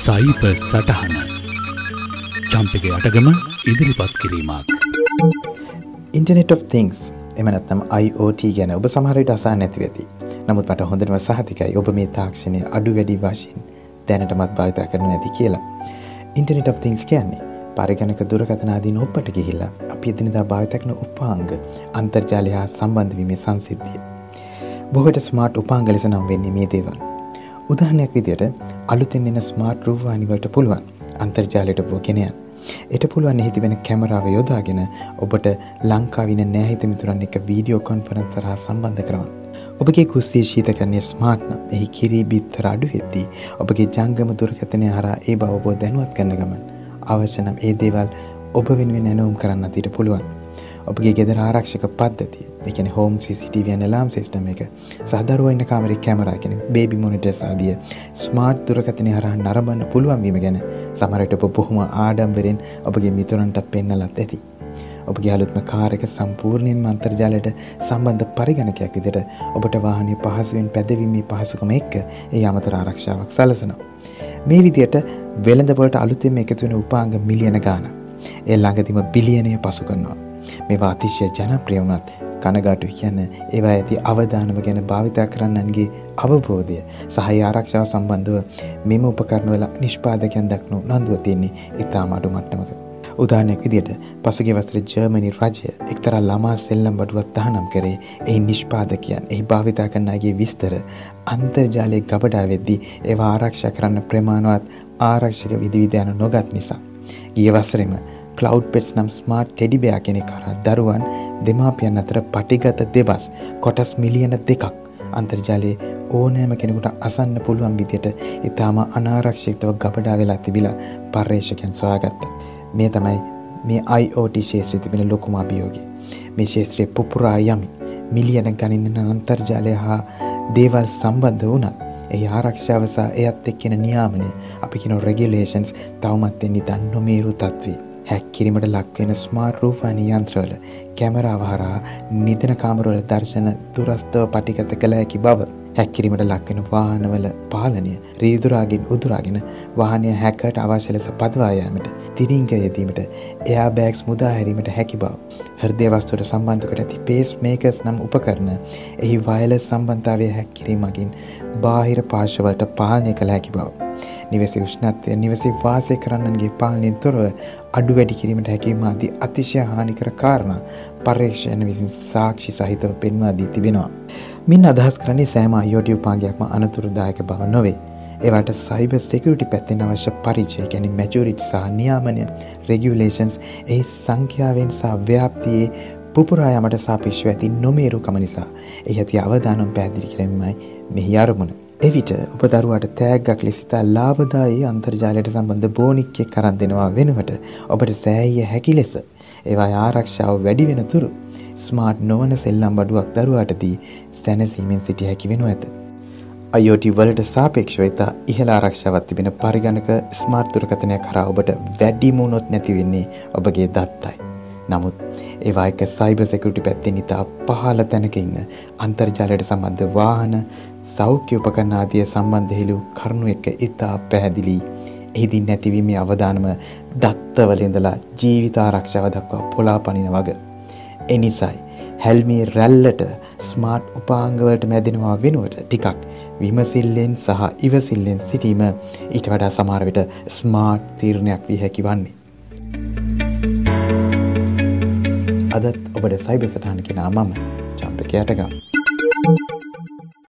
සයිප සටහන. චම්පක අටගම ඉදිරිපත් කිරීමක්. ඉන්ටනෙට of things එම නැත්නම් IOT ගැන ඔබ සමහරයට අසා නැති ඇති නමුත් මට හොඳටම සහතිකයි ඔබ මේ තාක්ෂණය අඩු වැඩි වශයෙන් දැනටමත් භාවිතා කරන ඇති කියලා. ඉන්ටනෙට of things කියන්නේ පරිගණක දුරකථනාදී ඔප්පට ගිහිල්ලා අපි එදිනදා භාවිතකන උපාංග අන්තර්ජාලය හා සම්බන්ධවීමේ සංසිද්ධිය. බොහට ස්මාර්ට් උපාංග ලෙස නම් වෙන්නේ මේ දේවල්. උදාහනයක් විදියට අලුතෙන් එන ස්මාර්ට් රූවානිවලට පුළුවන් අන්තර්ජාලයට බෝගෙනයන්. එට පුළුවන් එහි තිබෙන කැමරාව යොදාගෙන ඔබට ලංකාවින නෑහිත මිතුරන් එක වීඩියෝ කොන්ෆරන්ස් සරහා සම්බන්ධ කරවන්. ඔබගේ කුස්සේ ශීතකරණය ස්මාර්ට්න එහි කිරී බිත්තර අඩු වෙද්දී ඔබගේ ජංගම දුරකථනය හරා ඒ බව ඔබෝ දැනුවත් කරන්න ගමන් අවශ්‍යනම් ඒ දේවල් ඔබ වෙනුවෙන් ඇනවුම් කරන්න අතිට පුළුවන්. ඔබගේ ගෙදර ආරක්ෂක පද්ධතිය එකන හෝම් CCTV ලලාම් සිස්ටම එක සහදරුවන්න කාමරි කැමරාගෙන බේබි මොනිට සාදිය ස්මාර්ට් දුරකතනය හරහ නරබන්න පුළුවන්වීම ගැන සමරට ඔබ බොහොම ආඩම්බරෙන් ඔබගේ මිතුරන්ටත් පෙන්නලත් ඇති. ඔබගේ අලුත්ම කාරක සම්පූර්ණයෙන් මන්තර්ජාලයට සම්බන්ධ පරිගණකයක් විදිට ඔබට වාහනය පහසුවෙන් පැදවීමේ පහසුකම එක්ක ඒ අමතර ආරක්ෂාවක් සලසනවා. මේ විදියට වෙළඳපොලට අලුතෙම එකතුවෙන උපාංග මිලියන ගාන. ඒ ළඟදිම බිලියනය පසු කරනවා. මේවා අතිශය ජනප්‍රිය වුණත් කනගාටු කියන්න ඒවා ඇති අවධානව ගැන භාවිතා කරන්නන්ගේ අවබෝධය සහහි ආරක්ෂාව සම්බන්ධව මෙම උපකරණවල නිෂ්පාදකයන් දක්නු නන්දුව තියන්නේ ඉතාම අඩු මට්ටමක. උදානයක් විදිට පසුගේ වස්ත්‍ර ජර්මණි රජය එක්තරා ළමා සෙල්ලම් බඩුවත් තහනම් කරේ එහි නිෂ්පාදකයන් එහි භාවිතා කරන්නගේ විස්තර අන්තර්ජාලය ගබඩා වෙද්දී ඒවා ආරක්ෂ කරන්න ප්‍රමාණවත් ආරක්ෂක විදිවිධයන නොගත් නිසා. ගිය වසරෙම කලව් පෙට්ස් නම් ස්මාර්ට් ටෙඩිබයා කෙනෙ කරා දරුවන් දෙමාපියන් අතර පටිගත දෙබස් කොටස් මිලියන දෙකක් අන්තර්ජාලයේ ඕනෑම කෙනෙකුට අසන්න පුළුවන් විදියට ඉතාම අනාරක්ෂිතව ගබඩා වෙලා තිබිලා පර්යේෂකයන් සොයාගත්ත. මේ තමයි මේ IOT ශේත්‍රී තිබෙන ලොකුම අභියෝගය. මේ ශේත්‍රයේ පුපුරා යමි මිලියන ගණන්න අන්තර්ජාලය හා දේවල් සම්බන්ධ වුණත් ඒ ආරක්ෂාව සහ එයත් එක්කෙන නියාමනය අපි කියන රෙගියලේෂන්ස් තවමත් එන්නේ දන් නොමේරු තත්වේ. හැක්කිරීමට ලක්වෙන ස්මාර්ට් රූපානි යන්ත්‍රවල කැමරාව හරහා නිදන කාමරවල දර්ශන දුරස්තව පටිගත කළ හැකි බව හැක්කිරීමට ලක්වෙන වාහනවල පාලනය රීදුරාගෙන් උදුරාගෙන වාහනය හැකට අවශ්‍ය ලෙස පදවායෑමට තිරිංග යෙදීමට එයා බෑග්ස් මුදාහැරීමට හැකි බව. හෘදය වස්තුවට සම්බන්ධකට ඇති පේස් මේකස් නම් උපකරන එහි වයල සම්බන්ධාවය හැක්කිරීමකින් බාහිර පාශවලට පාලනය කළ හැකි බව. නිවැසි උෂ්ණත්වය නිවසේ වාසය කරන්නන්ගේ පාලනයෙන් තොරව අඩු වැඩි කිරීමට හැකීම අදී අතිශය හානිකර කාරණා පර්යේෂණ විසින් සාක්ෂි සහිතව පෙන්වා දී තිබෙනවා. මින් අදහස් කරන්නේ සෑම අයෝඩිය උපාගයක්ම අනතුරුදායක බව නොවේ. ඒවට සයිබ සෙකරිටි පැත්තෙන් අවශ්‍ය පරිචය ගැන මැජුරිටි සහ නියාමනය රෙගියලේෂන්ස් එහි සංඛ්‍යාවෙන් සහ ව්‍යාප්තියේ පුපුරායමට සාපේක්ෂව ඇති නොමේරුකම නිසා එහි ඇති අවධානම් පැදිරි කිරීමයි මෙහි අරමුණ. එවිට ඔබ දරුවාට තෑග්ගක් ලෙසිතා ලාබදායේ අන්තර්ජාලයට සම්බන්ධ බෝනික්කෙ කරන් දෙනවා වෙනුවට ඔබට සෑහිය හැකි ලෙස ඒවා ආරක්ෂාව වැඩි වෙන තුරු ස්මාර්ට් නොවන සෙල්ලම් බඩුවක් දරුවාටදී සැනසීමෙන් සිටිය හැකි වෙනු ඇත. IoT වලට සාපේක්ෂව ඉතා ඉහළ ආරක්ෂාවක් තිබෙන පරිගණක ස්මාර්ට් දුරකථනය කරා ඔබට වැඩිම වුණොත් නැති වෙන්නේ ඔබගේ දත්තයි. නමුත් ඒවා එක සයිබර් සෙකුරිටි පැත්තෙන් ඉතා පහළ තැනක ඉන්න අන්තර්ජාලයට සම්බන්ධ වාහන සෞඛ්‍ය උපකරණ ආදිය සම්බන්ධ හෙළු කරුණු එක්ක ඉතා පැහැදිලි. එහිදී නැතිවීමේ අවධානම දත්තවල ඉඳලා ජීවිත ආරක්ෂාව දක්වා පොලා පනින වග. එනිසයි හැල්මේ රැල්ලට ස්මාර්ට් උපාංගවලට මැදෙනවා වෙනුවට ටිකක් විමසිල්ලෙන් සහ ඉවසිල්ලෙන් සිටීම ඊට වඩා සමහරවිට ස්මාර්ට් තීරණයක් වී හැකි වන්නේ. අදත් ඔබට සයිබ සටහන කෙනා මම චම්පකයටගම්.